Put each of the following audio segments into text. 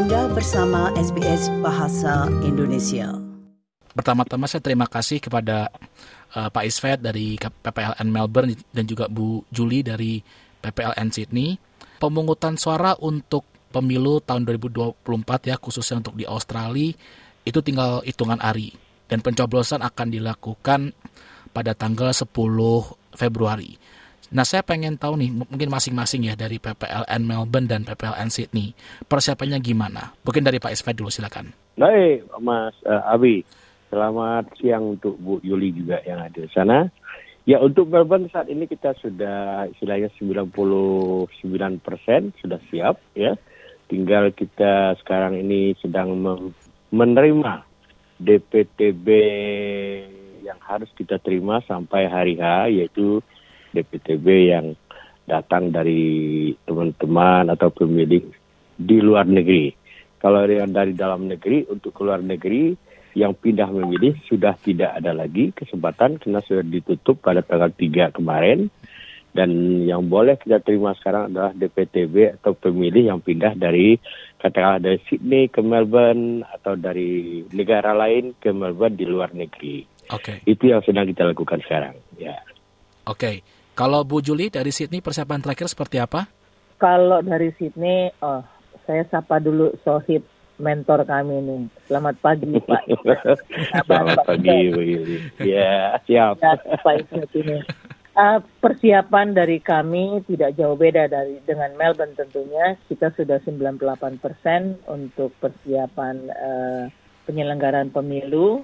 Anda bersama SBS Bahasa Indonesia. Pertama-tama saya terima kasih kepada uh, Pak Isfet dari PPLN Melbourne dan juga Bu Juli dari PPLN Sydney. Pemungutan suara untuk pemilu tahun 2024 ya khususnya untuk di Australia itu tinggal hitungan hari dan pencoblosan akan dilakukan pada tanggal 10 Februari. Nah, saya pengen tahu nih, mungkin masing-masing ya dari PPLN Melbourne dan PPLN Sydney, persiapannya gimana? Mungkin dari Pak Isfad dulu, silakan. Baik, Mas uh, Abi. Selamat siang untuk Bu Yuli juga yang ada di sana. Ya, untuk Melbourne saat ini kita sudah istilahnya 99 persen sudah siap ya. Tinggal kita sekarang ini sedang menerima DPTB yang harus kita terima sampai hari H, yaitu DPTB yang datang dari teman-teman atau pemilih di luar negeri. Kalau yang dari dalam negeri untuk keluar negeri yang pindah memilih sudah tidak ada lagi kesempatan karena sudah ditutup pada tanggal 3 kemarin dan yang boleh kita terima sekarang adalah DPTB atau pemilih yang pindah dari katakanlah dari Sydney ke Melbourne atau dari negara lain ke Melbourne di luar negeri. Oke. Okay. Itu yang sedang kita lakukan sekarang. Ya. Oke. Okay. Kalau Bu Juli dari Sydney persiapan terakhir seperti apa? Kalau dari Sydney, oh, saya sapa dulu Sohib mentor kami nih. Selamat pagi Pak. Selamat pagi Bu Ya, siap. Ya, Pak ini. Uh, persiapan dari kami tidak jauh beda dari dengan Melbourne tentunya. Kita sudah 98 persen untuk persiapan uh, penyelenggaraan pemilu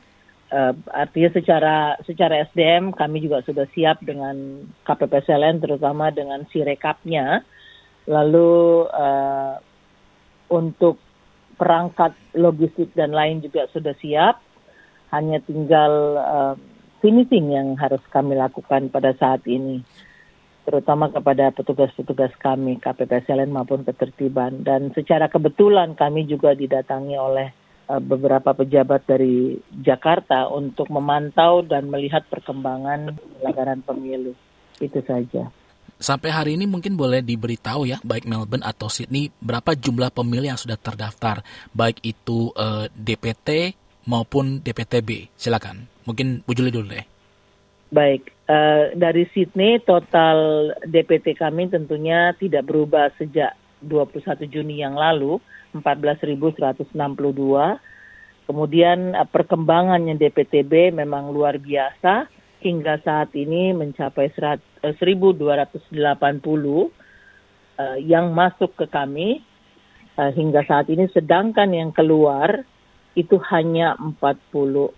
uh, artinya secara secara SDM kami juga sudah siap dengan KPPSLN terutama dengan sirekapnya. Lalu uh, untuk perangkat logistik dan lain juga sudah siap. Hanya tinggal uh, finishing yang harus kami lakukan pada saat ini terutama kepada petugas-petugas kami KPPSLN maupun ketertiban dan secara kebetulan kami juga didatangi oleh Eh, beberapa pejabat dari Jakarta untuk memantau dan melihat perkembangan pelanggaran pemilu. Itu saja. Sampai hari ini mungkin boleh diberitahu ya, baik Melbourne atau Sydney, berapa jumlah pemilih yang sudah terdaftar, baik itu eh, DPT maupun DPTB. Silakan. Mungkin Bu Juli dulu deh. Baik, uh, dari Sydney total DPT kami tentunya tidak berubah sejak 21 Juni yang lalu 14.162. Kemudian eh, perkembangannya DPTB memang luar biasa hingga saat ini mencapai 1.280 uh, eh, yang masuk ke kami hingga saat ini sedangkan yang keluar itu hanya 44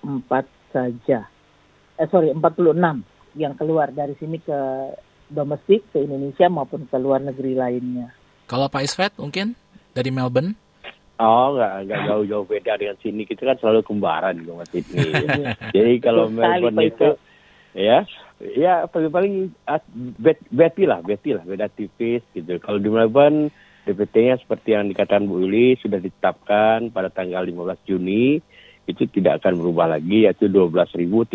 saja. Eh sorry 46 yang keluar dari sini ke domestik ke Indonesia maupun ke luar negeri lainnya. Kalau Pak Isfet mungkin dari Melbourne? Oh, nggak nggak jauh-jauh beda dengan sini. Kita kan selalu kembaran di Mas Sydney. Jadi kalau Melbourne itu, ya, ya paling-paling ah, Betty lah, Betty lah, beda tipis gitu. Kalau di Melbourne, DPT-nya seperti yang dikatakan Bu Uli sudah ditetapkan pada tanggal 15 Juni itu tidak akan berubah lagi yaitu 12.357.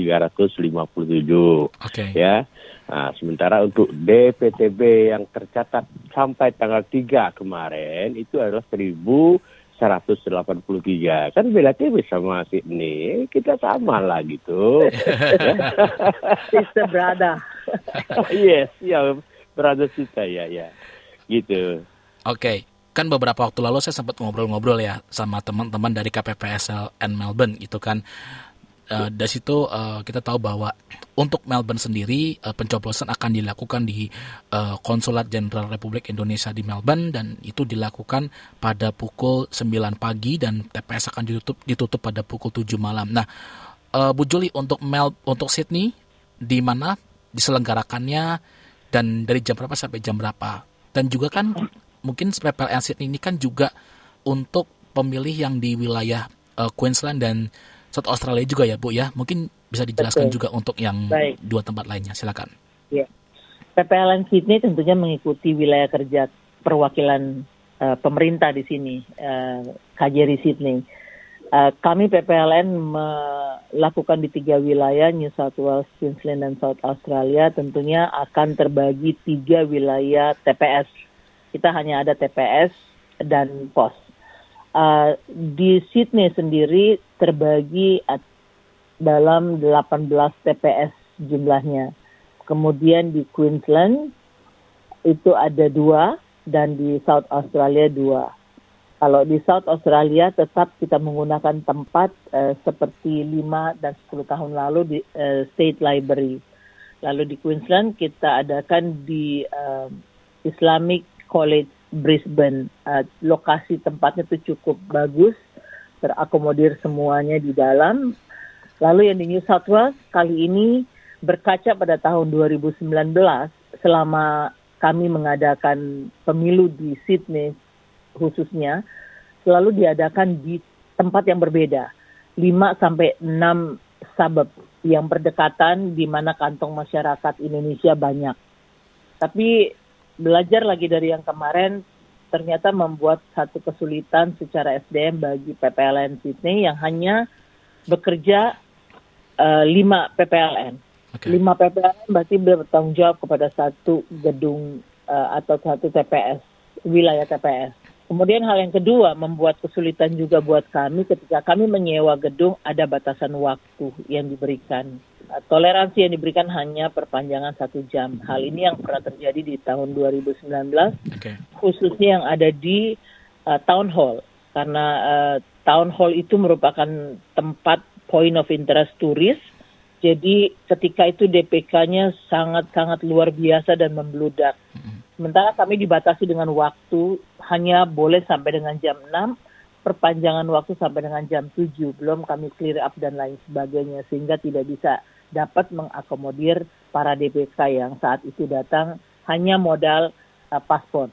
Oke. Okay. Ya. Nah, sementara untuk DPTB yang tercatat sampai tanggal 3 kemarin itu adalah 1000 183 kan beda tipis sama Sydney kita sama lah gitu sister brother yes ya brother kita ya ya gitu oke okay. Kan beberapa waktu lalu saya sempat ngobrol-ngobrol ya sama teman-teman dari KPPSL and Melbourne itu kan uh, dari situ uh, kita tahu bahwa untuk Melbourne sendiri uh, pencoblosan akan dilakukan di uh, Konsulat Jenderal Republik Indonesia di Melbourne dan itu dilakukan pada pukul 9 pagi dan TPS akan ditutup ditutup pada pukul 7 malam. Nah, uh, Bu Juli untuk Mel untuk Sydney di mana diselenggarakannya dan dari jam berapa sampai jam berapa? Dan juga kan mungkin PPLN Sydney ini kan juga untuk pemilih yang di wilayah uh, Queensland dan South Australia juga ya Bu ya. Mungkin bisa dijelaskan Betul. juga untuk yang Baik. dua tempat lainnya. Silakan. Ya. PPLN Sydney tentunya mengikuti wilayah kerja perwakilan uh, pemerintah di sini, uh, eh, KJRI Sydney. Uh, kami PPLN melakukan di tiga wilayah, New South Wales, Queensland, dan South Australia, tentunya akan terbagi tiga wilayah TPS. Kita hanya ada TPS dan POS. Uh, di Sydney sendiri terbagi dalam 18 TPS jumlahnya. Kemudian di Queensland itu ada dua dan di South Australia dua. Kalau di South Australia tetap kita menggunakan tempat uh, seperti 5 dan 10 tahun lalu di uh, State Library. Lalu di Queensland kita adakan di uh, Islamic College Brisbane. Uh, lokasi tempatnya itu cukup bagus, terakomodir semuanya di dalam. Lalu yang di New South Wales kali ini berkaca pada tahun 2019 selama kami mengadakan pemilu di Sydney khususnya selalu diadakan di tempat yang berbeda. 5 sampai 6 suburb yang berdekatan di mana kantong masyarakat Indonesia banyak. Tapi belajar lagi dari yang kemarin ternyata membuat satu kesulitan secara SDM bagi PPLN Sydney yang hanya bekerja uh, lima PPLN. Okay. Lima PPLN berarti bertanggung jawab kepada satu gedung uh, atau satu TPS, wilayah TPS. Kemudian hal yang kedua membuat kesulitan juga buat kami ketika kami menyewa gedung ada batasan waktu yang diberikan toleransi yang diberikan hanya perpanjangan satu jam. Hal ini yang pernah terjadi di tahun 2019, okay. khususnya yang ada di uh, town hall, karena uh, town hall itu merupakan tempat point of interest turis. Jadi ketika itu DPK-nya sangat-sangat luar biasa dan membludak. Mm-hmm. Sementara kami dibatasi dengan waktu hanya boleh sampai dengan jam 6 perpanjangan waktu sampai dengan jam 7 belum kami clear up dan lain sebagainya sehingga tidak bisa dapat mengakomodir para DPK yang saat itu datang hanya modal uh, paspor.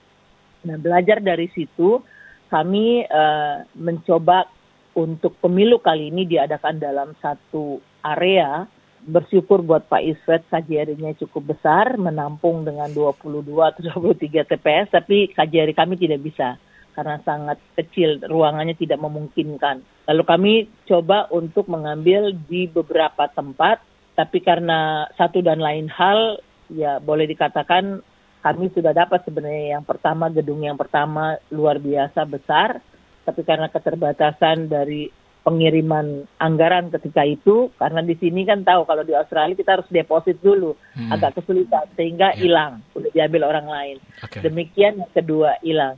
Nah, belajar dari situ kami uh, mencoba untuk pemilu kali ini diadakan dalam satu area. Bersyukur buat Pak Iswet KJRI-nya cukup besar, menampung dengan 22 atau 23 TPS, tapi KJRI kami tidak bisa karena sangat kecil, ruangannya tidak memungkinkan. Lalu kami coba untuk mengambil di beberapa tempat tapi karena satu dan lain hal ya boleh dikatakan kami sudah dapat sebenarnya yang pertama gedung yang pertama luar biasa besar tapi karena keterbatasan dari pengiriman anggaran ketika itu karena di sini kan tahu kalau di Australia kita harus deposit dulu hmm. agak kesulitan sehingga ya. hilang yeah. udah diambil orang lain okay. demikian yang kedua hilang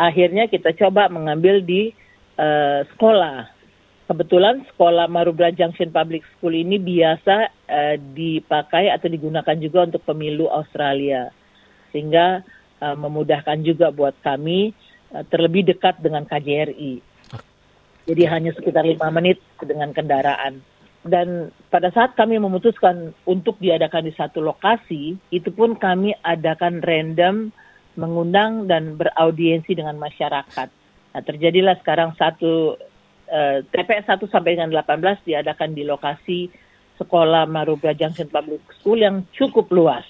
akhirnya kita coba mengambil di uh, sekolah kebetulan sekolah Marubra Junction Public School ini biasa uh, dipakai atau digunakan juga untuk pemilu Australia, sehingga uh, memudahkan juga buat kami uh, terlebih dekat dengan KJRI. Jadi hanya sekitar lima menit dengan kendaraan. Dan pada saat kami memutuskan untuk diadakan di satu lokasi, itu pun kami adakan random mengundang dan beraudiensi dengan masyarakat. Nah, terjadilah sekarang satu uh, TPS 1 sampai dengan 18 diadakan di lokasi sekolah Marubra Junction Public School yang cukup luas.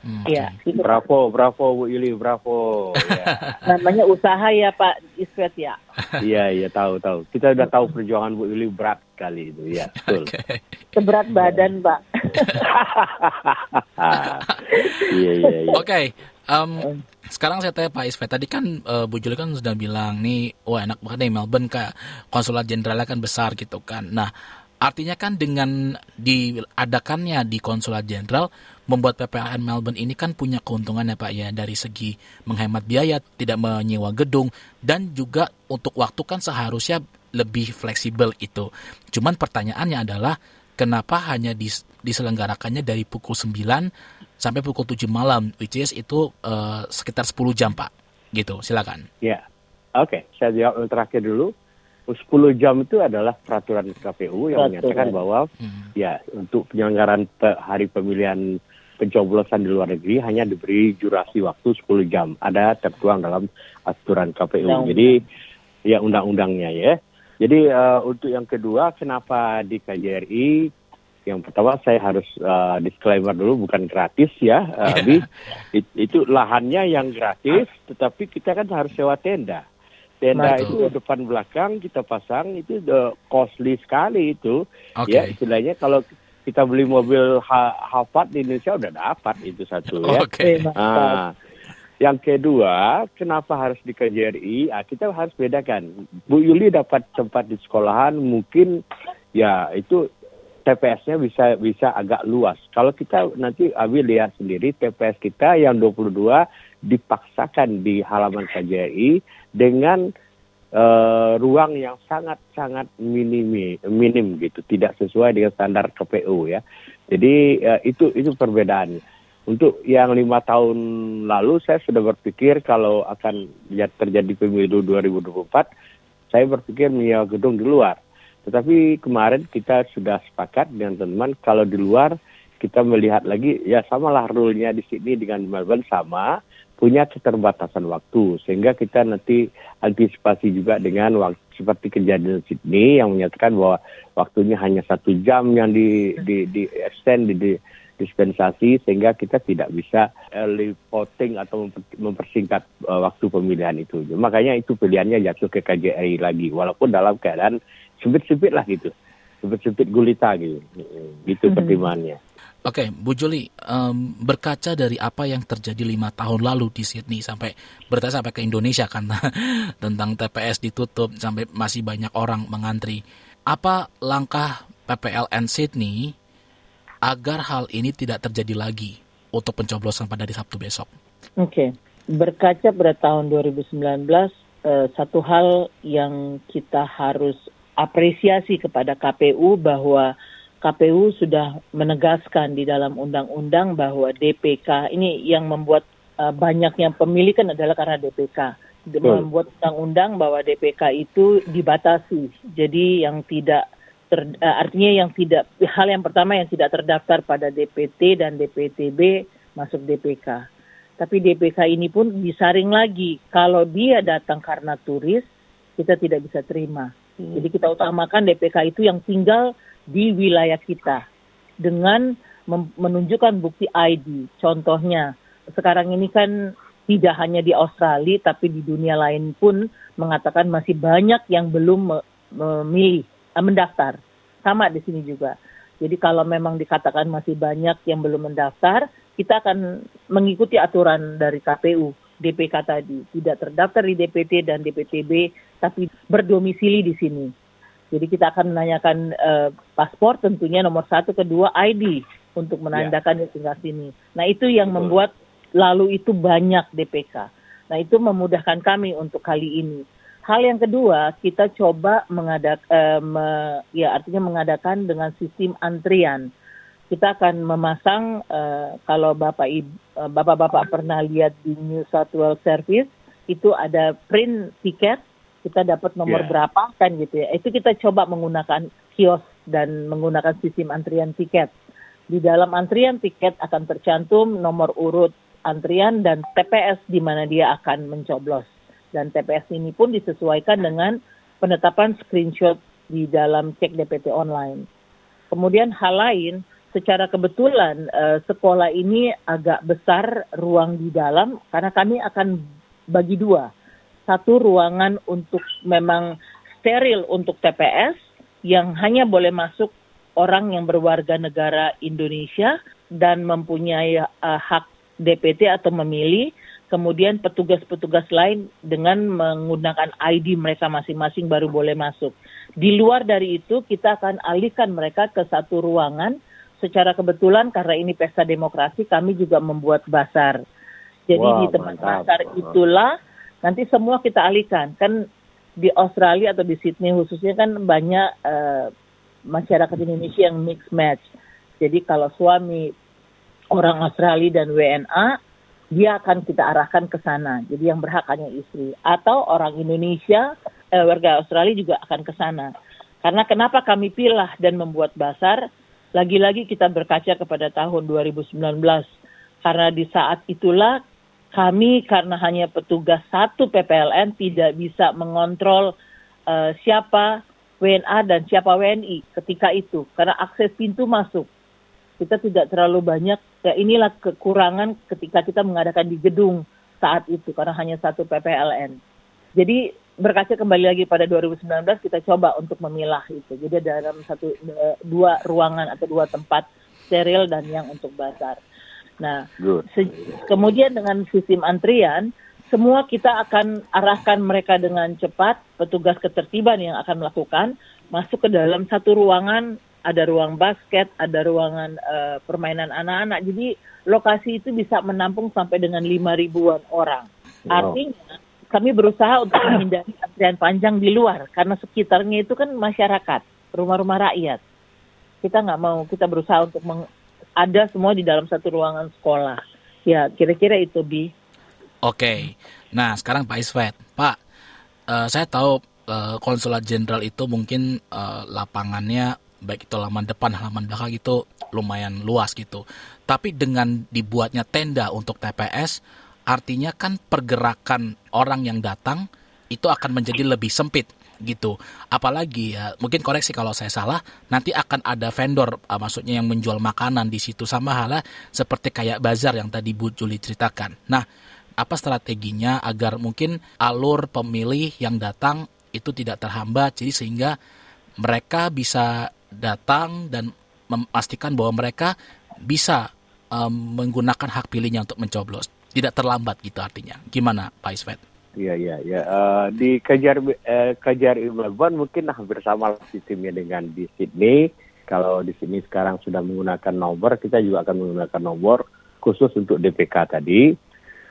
Hmm, ya, itu. Bravo, bravo Bu Yuli, bravo. ya. Namanya usaha ya Pak Iswet ya. Iya, iya tahu tahu. Kita udah tahu perjuangan Bu Yuli berat kali itu, ya betul. Okay. Seberat badan Pak. Iya iya iya. Oke, um, sekarang saya tanya Pak Isfet, tadi kan uh, Bu Juli kan sudah bilang nih, wah enak banget nih Melbourne kak, konsulat jenderalnya kan besar gitu kan. Nah, artinya kan dengan diadakannya di konsulat jenderal membuat PPLN Melbourne ini kan punya keuntungan ya Pak ya dari segi menghemat biaya, tidak menyewa gedung dan juga untuk waktu kan seharusnya lebih fleksibel itu. Cuman pertanyaannya adalah kenapa hanya dis diselenggarakannya dari pukul 9 sampai pukul 7 malam, which is itu uh, sekitar 10 jam, Pak. Gitu, silakan. Ya, oke. Okay. Saya jawab terakhir dulu. 10 jam itu adalah peraturan KPU yang menyatakan bahwa hmm. ya untuk penyelenggaraan hari pemilihan pencoblosan di luar negeri hanya diberi durasi waktu 10 jam. Ada tertuang dalam aturan KPU. Undang Jadi ya undang-undangnya ya. Jadi uh, untuk yang kedua, kenapa di KJRI yang pertama saya harus uh, disclaimer dulu bukan gratis ya, uh, It, itu lahannya yang gratis, tetapi kita kan harus sewa tenda. Tenda Betul. itu depan belakang kita pasang itu the costly sekali itu. Okay. Ya istilahnya kalau kita beli mobil ha Harvard di Indonesia udah dapat itu satu ya. Okay. Nah, Yang kedua, kenapa harus di KJRI? Ah, kita harus bedakan. Bu Yuli dapat tempat di sekolahan, mungkin ya itu TPS-nya bisa bisa agak luas. Kalau kita nanti Abi lihat sendiri TPS kita yang 22 dipaksakan di halaman KJRI dengan uh, ruang yang sangat-sangat minim minim gitu, tidak sesuai dengan standar KPU ya. Jadi uh, itu itu perbedaannya. Untuk yang lima tahun lalu saya sudah berpikir kalau akan ya, terjadi pemilu 2024, saya berpikir menyewa gedung di luar. Tetapi kemarin kita sudah sepakat dengan teman kalau di luar kita melihat lagi ya samalah rule-nya di sini dengan Melbourne sama punya keterbatasan waktu sehingga kita nanti antisipasi juga dengan waktu seperti kejadian Sydney yang menyatakan bahwa waktunya hanya satu jam yang di di, di extend di, di dispensasi sehingga kita tidak bisa early voting atau mempersingkat uh, waktu pemilihan itu. Makanya itu pilihannya jatuh ke KJRI lagi walaupun dalam keadaan sempit-sempit lah gitu. Sempit-sempit gulita gitu. Gitu hmm. pertimbangannya. Oke, okay, Bu Juli, um, berkaca dari apa yang terjadi lima tahun lalu di Sydney sampai bertanya sampai ke Indonesia kan tentang TPS ditutup sampai masih banyak orang mengantri. Apa langkah PPLN Sydney agar hal ini tidak terjadi lagi untuk pencoblosan pada hari Sabtu besok? Oke, okay. berkaca pada tahun 2019, eh, satu hal yang kita harus apresiasi kepada KPU bahwa KPU sudah menegaskan di dalam undang-undang bahwa DPK ini yang membuat uh, banyaknya pemilih kan adalah karena DPK. Membuat undang-undang bahwa DPK itu dibatasi. Jadi yang tidak ter, uh, artinya yang tidak hal yang pertama yang tidak terdaftar pada DPT dan DPTB masuk DPK. Tapi DPK ini pun disaring lagi. Kalau dia datang karena turis, kita tidak bisa terima. Jadi kita utamakan DPK itu yang tinggal di wilayah kita dengan menunjukkan bukti ID. Contohnya, sekarang ini kan tidak hanya di Australia tapi di dunia lain pun mengatakan masih banyak yang belum memilih Eh, mendaftar. Sama di sini juga. Jadi kalau memang dikatakan masih banyak yang belum mendaftar, kita akan mengikuti aturan dari KPU, DPK tadi. Tidak terdaftar di DPT dan DPTB, tapi berdomisili di sini. Jadi kita akan menanyakan uh, paspor tentunya nomor satu, kedua ID untuk menandakan ya. tinggal sini. Nah itu yang Betul. membuat lalu itu banyak DPK. Nah itu memudahkan kami untuk kali ini. Hal yang kedua, kita coba mengadakan, eh, me, ya artinya mengadakan dengan sistem antrian. Kita akan memasang, eh, kalau bapak ibu, eh, bapak-bapak pernah lihat di New South Wales Service, itu ada print tiket, kita dapat nomor yeah. berapa kan gitu ya. Itu kita coba menggunakan kios dan menggunakan sistem antrian tiket. Di dalam antrian tiket akan tercantum nomor urut antrian dan TPS di mana dia akan mencoblos dan TPS ini pun disesuaikan dengan penetapan screenshot di dalam cek DPT online. Kemudian hal lain, secara kebetulan uh, sekolah ini agak besar ruang di dalam karena kami akan bagi dua. Satu ruangan untuk memang steril untuk TPS yang hanya boleh masuk orang yang berwarga negara Indonesia dan mempunyai uh, hak DPT atau memilih kemudian petugas-petugas lain dengan menggunakan ID mereka masing-masing baru boleh masuk. Di luar dari itu kita akan alihkan mereka ke satu ruangan. Secara kebetulan karena ini pesta demokrasi kami juga membuat basar. Jadi wow, di tempat mantap. basar itulah nanti semua kita alihkan. Kan di Australia atau di Sydney khususnya kan banyak uh, masyarakat Indonesia yang mix match. Jadi kalau suami orang Australia dan WNA dia akan kita arahkan ke sana. Jadi yang berhak hanya istri atau orang Indonesia eh, warga Australia juga akan ke sana. Karena kenapa kami pilih dan membuat basar? Lagi-lagi kita berkaca kepada tahun 2019 karena di saat itulah kami karena hanya petugas satu PPLN tidak bisa mengontrol uh, siapa WNA dan siapa WNI ketika itu. Karena akses pintu masuk. Kita tidak terlalu banyak. Ya inilah kekurangan ketika kita mengadakan di gedung saat itu. Karena hanya satu PPLN. Jadi berkaca kembali lagi pada 2019 kita coba untuk memilah itu. Jadi dalam satu dua ruangan atau dua tempat steril dan yang untuk bazar. Nah, kemudian dengan sistem antrian, semua kita akan arahkan mereka dengan cepat, petugas ketertiban yang akan melakukan, masuk ke dalam satu ruangan, ada ruang basket, ada ruangan eh, permainan anak-anak. Jadi lokasi itu bisa menampung sampai dengan lima ribuan orang. Wow. Artinya kami berusaha untuk menghindari antrian panjang di luar karena sekitarnya itu kan masyarakat, rumah-rumah rakyat. Kita nggak mau, kita berusaha untuk meng- ada semua di dalam satu ruangan sekolah. Ya, kira-kira itu bi. Oke. Nah, sekarang Pak Isfet. Pak, eh, saya tahu eh, konsulat jenderal itu mungkin eh, lapangannya baik itu halaman depan, halaman belakang itu lumayan luas gitu. Tapi dengan dibuatnya tenda untuk TPS, artinya kan pergerakan orang yang datang itu akan menjadi lebih sempit gitu. Apalagi ya, mungkin koreksi kalau saya salah, nanti akan ada vendor, eh, maksudnya yang menjual makanan di situ sama halnya seperti kayak bazar yang tadi Bu Juli ceritakan. Nah, apa strateginya agar mungkin alur pemilih yang datang itu tidak terhambat, jadi sehingga mereka bisa datang dan memastikan bahwa mereka bisa em, menggunakan hak pilihnya untuk mencoblos, tidak terlambat gitu artinya. Gimana Pak Isfet? Iya iya ya. Eh, di kejar eh, kejar Melbourne mungkin hampir sama sistemnya dengan di Sydney. Kalau di sini sekarang sudah menggunakan nomor, kita juga akan menggunakan nomor khusus untuk DPK tadi.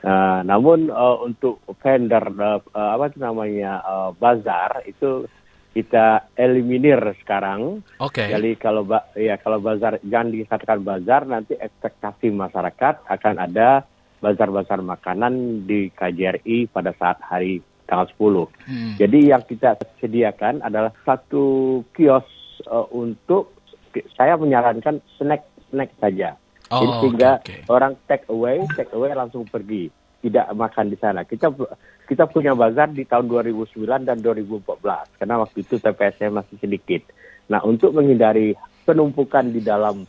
Eh, namun eh, untuk vendor eh, eh, apa itu namanya eh, bazar itu kita eliminir sekarang. Oke. Jadi kalau ya kalau bazar jangan dikatakan bazar nanti ekspektasi masyarakat akan ada bazar-bazar makanan di KJRI pada saat hari tanggal 10. Hmm. Jadi yang kita sediakan adalah satu kios eh, untuk saya menyarankan snack snack saja. Jadi Oh, sehingga oke, oke. orang take away, take away langsung pergi, tidak makan di sana. Kita kita punya bazar di tahun 2009 dan 2014 karena waktu itu TPS-nya masih sedikit. Nah, untuk menghindari penumpukan di dalam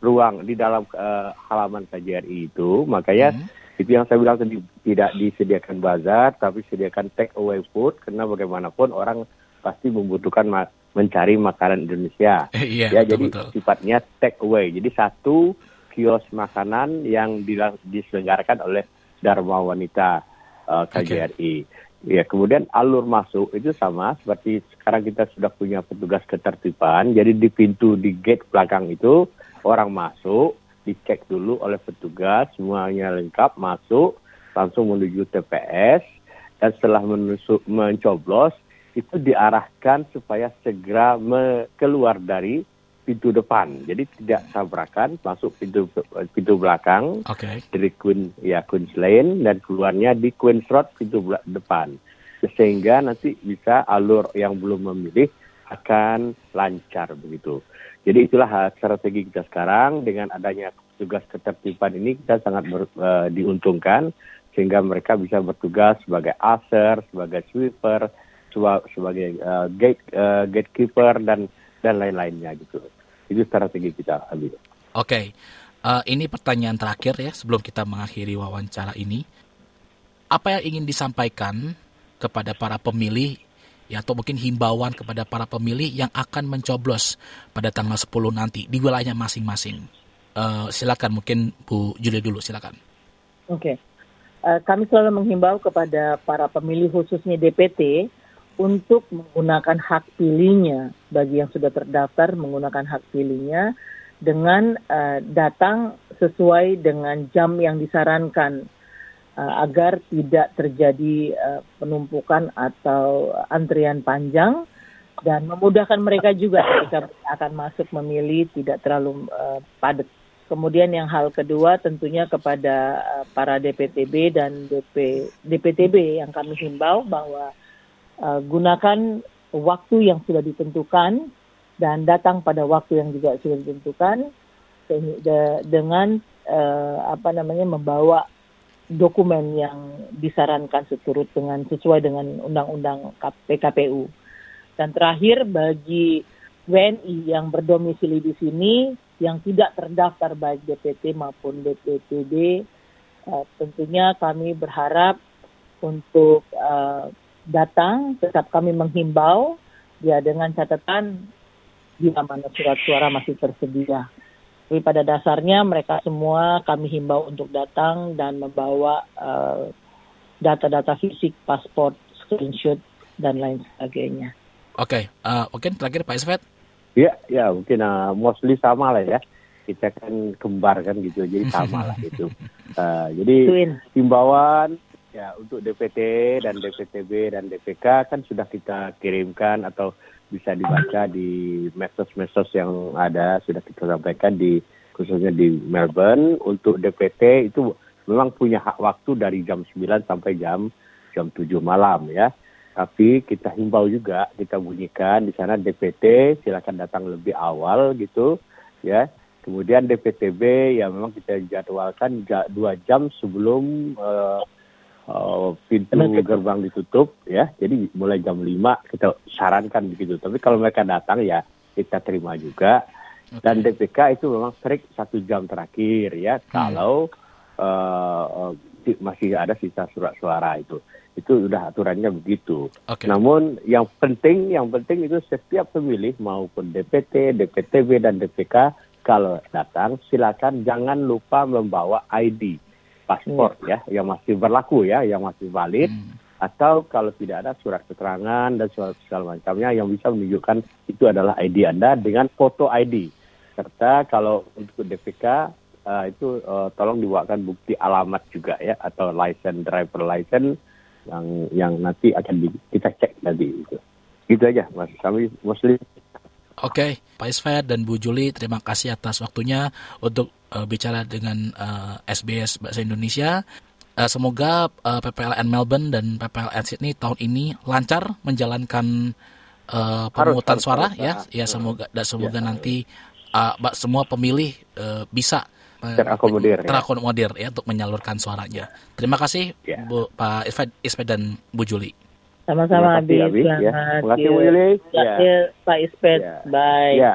ruang di dalam eh, halaman KJRI itu, makanya Hmm. itu yang saya bilang tadi tidak disediakan bazar tapi sediakan take away food. Karena bagaimanapun orang pasti membutuhkan ma- mencari makanan Indonesia. Eh, iya, ya betul, jadi betul. sifatnya take away. Jadi satu kios makanan yang diselenggarakan oleh Dharma Wanita uh, KJRI ya kemudian alur masuk itu sama seperti sekarang kita sudah punya petugas ketertiban. Jadi di pintu di gate belakang itu orang masuk dicek dulu oleh petugas semuanya lengkap masuk langsung menuju TPS dan setelah menusuk, mencoblos itu diarahkan supaya segera keluar dari pintu depan. Jadi tidak tabrakan masuk pintu pintu belakang Oke. dari Queen ya Queen's Lane dan keluarnya di Queen's Road pintu depan. Sehingga nanti bisa alur yang belum memilih akan lancar begitu. Jadi itulah uh, strategi kita sekarang dengan adanya tugas ketertiban ini kita sangat ber- uh, diuntungkan sehingga mereka bisa bertugas sebagai usher, sebagai sweeper, seba- sebagai uh, gate uh, gatekeeper dan dan lain-lainnya gitu. Itu strategi kita, Abi. Oke, Eh, ini pertanyaan terakhir ya sebelum kita mengakhiri wawancara ini. Apa yang ingin disampaikan kepada para pemilih ya atau mungkin himbauan kepada para pemilih yang akan mencoblos pada tanggal 10 nanti di wilayah masing-masing. Eh, silakan mungkin Bu Juli dulu silakan. Oke. Eh, kami selalu menghimbau kepada para pemilih khususnya DPT untuk menggunakan hak pilihnya bagi yang sudah terdaftar menggunakan hak pilihnya dengan eh, datang sesuai dengan jam yang disarankan agar tidak terjadi eh, penumpukan atau antrian panjang dan memudahkan mereka juga ketika akan masuk memilih tidak terlalu eh, padat. Kemudian yang hal kedua tentunya kepada eh, para DPTB dan DP, DPTB yang kami himbau bahwa eh, gunakan waktu yang sudah ditentukan dan datang pada waktu yang juga sudah ditentukan dengan eh, apa namanya membawa dokumen yang disarankan seturut dengan sesuai dengan undang-undang PKPU. Dan terakhir bagi WNI yang berdomisili di sini yang tidak terdaftar baik DPT maupun DPTB eh, tentunya kami berharap untuk eh, datang tetap kami menghimbau ya dengan catatan bila mana surat suara masih tersedia. Tapi pada dasarnya mereka semua kami himbau untuk datang dan membawa uh, data-data fisik, paspor, screenshot, dan lain sebagainya. Oke, okay. uh, mungkin terakhir Pak Isfet. Ya, ya mungkin uh, mostly sama lah ya. Kita kan kembar kan gitu, jadi sama lah gitu. Uh, jadi himbauan ya untuk DPT dan DPTB dan DPK kan sudah kita kirimkan atau bisa dibaca di medsos-medsos yang ada sudah kita sampaikan di khususnya di Melbourne untuk DPT itu memang punya hak waktu dari jam 9 sampai jam jam 7 malam ya. Tapi kita himbau juga kita bunyikan di sana DPT silakan datang lebih awal gitu ya. Kemudian DPTB ya memang kita jadwalkan dua jam sebelum uh, uh, pintu gerbang ditutup ya. Jadi mulai jam 5 kita sarankan begitu. Tapi kalau mereka datang ya kita terima juga. Okay. Dan DPK itu memang strict satu jam terakhir ya. Hmm. Kalau uh, masih ada sisa surat suara itu. Itu sudah aturannya begitu. Okay. Namun yang penting, yang penting itu setiap pemilih maupun DPT, DPTB dan DPK kalau datang silakan jangan lupa membawa ID paspor hmm. ya yang masih berlaku ya, yang masih valid. Hmm. Atau kalau tidak ada surat keterangan dan surat segala macamnya yang bisa menunjukkan itu adalah ID Anda dengan foto ID. Serta kalau untuk DPK uh, eh, itu uh, tolong dibawakan bukti alamat juga ya atau license driver license yang yang nanti akan di, kita cek nanti itu. Itu aja Mas. Kami mostly Oke, okay. Pak Isfet dan Bu Juli, terima kasih atas waktunya untuk uh, bicara dengan uh, eh, SBS Bahasa Indonesia. Uh, semoga uh, PPLN Melbourne dan PPLN Sydney tahun ini lancar menjalankan uh, pemungutan suara ya. Ya semoga dan semoga ya. nanti uh, semua pemilih uh, bisa terakomodir, terakomodir ya. ya untuk menyalurkan suaranya. Terima kasih ya. Bu Pak Isfet dan Bu Juli. Sama-sama Abi. Abi. Ya. Terima kasih Bu Yuli. Ya. Pak Ispet. Ya. Bye. Ya.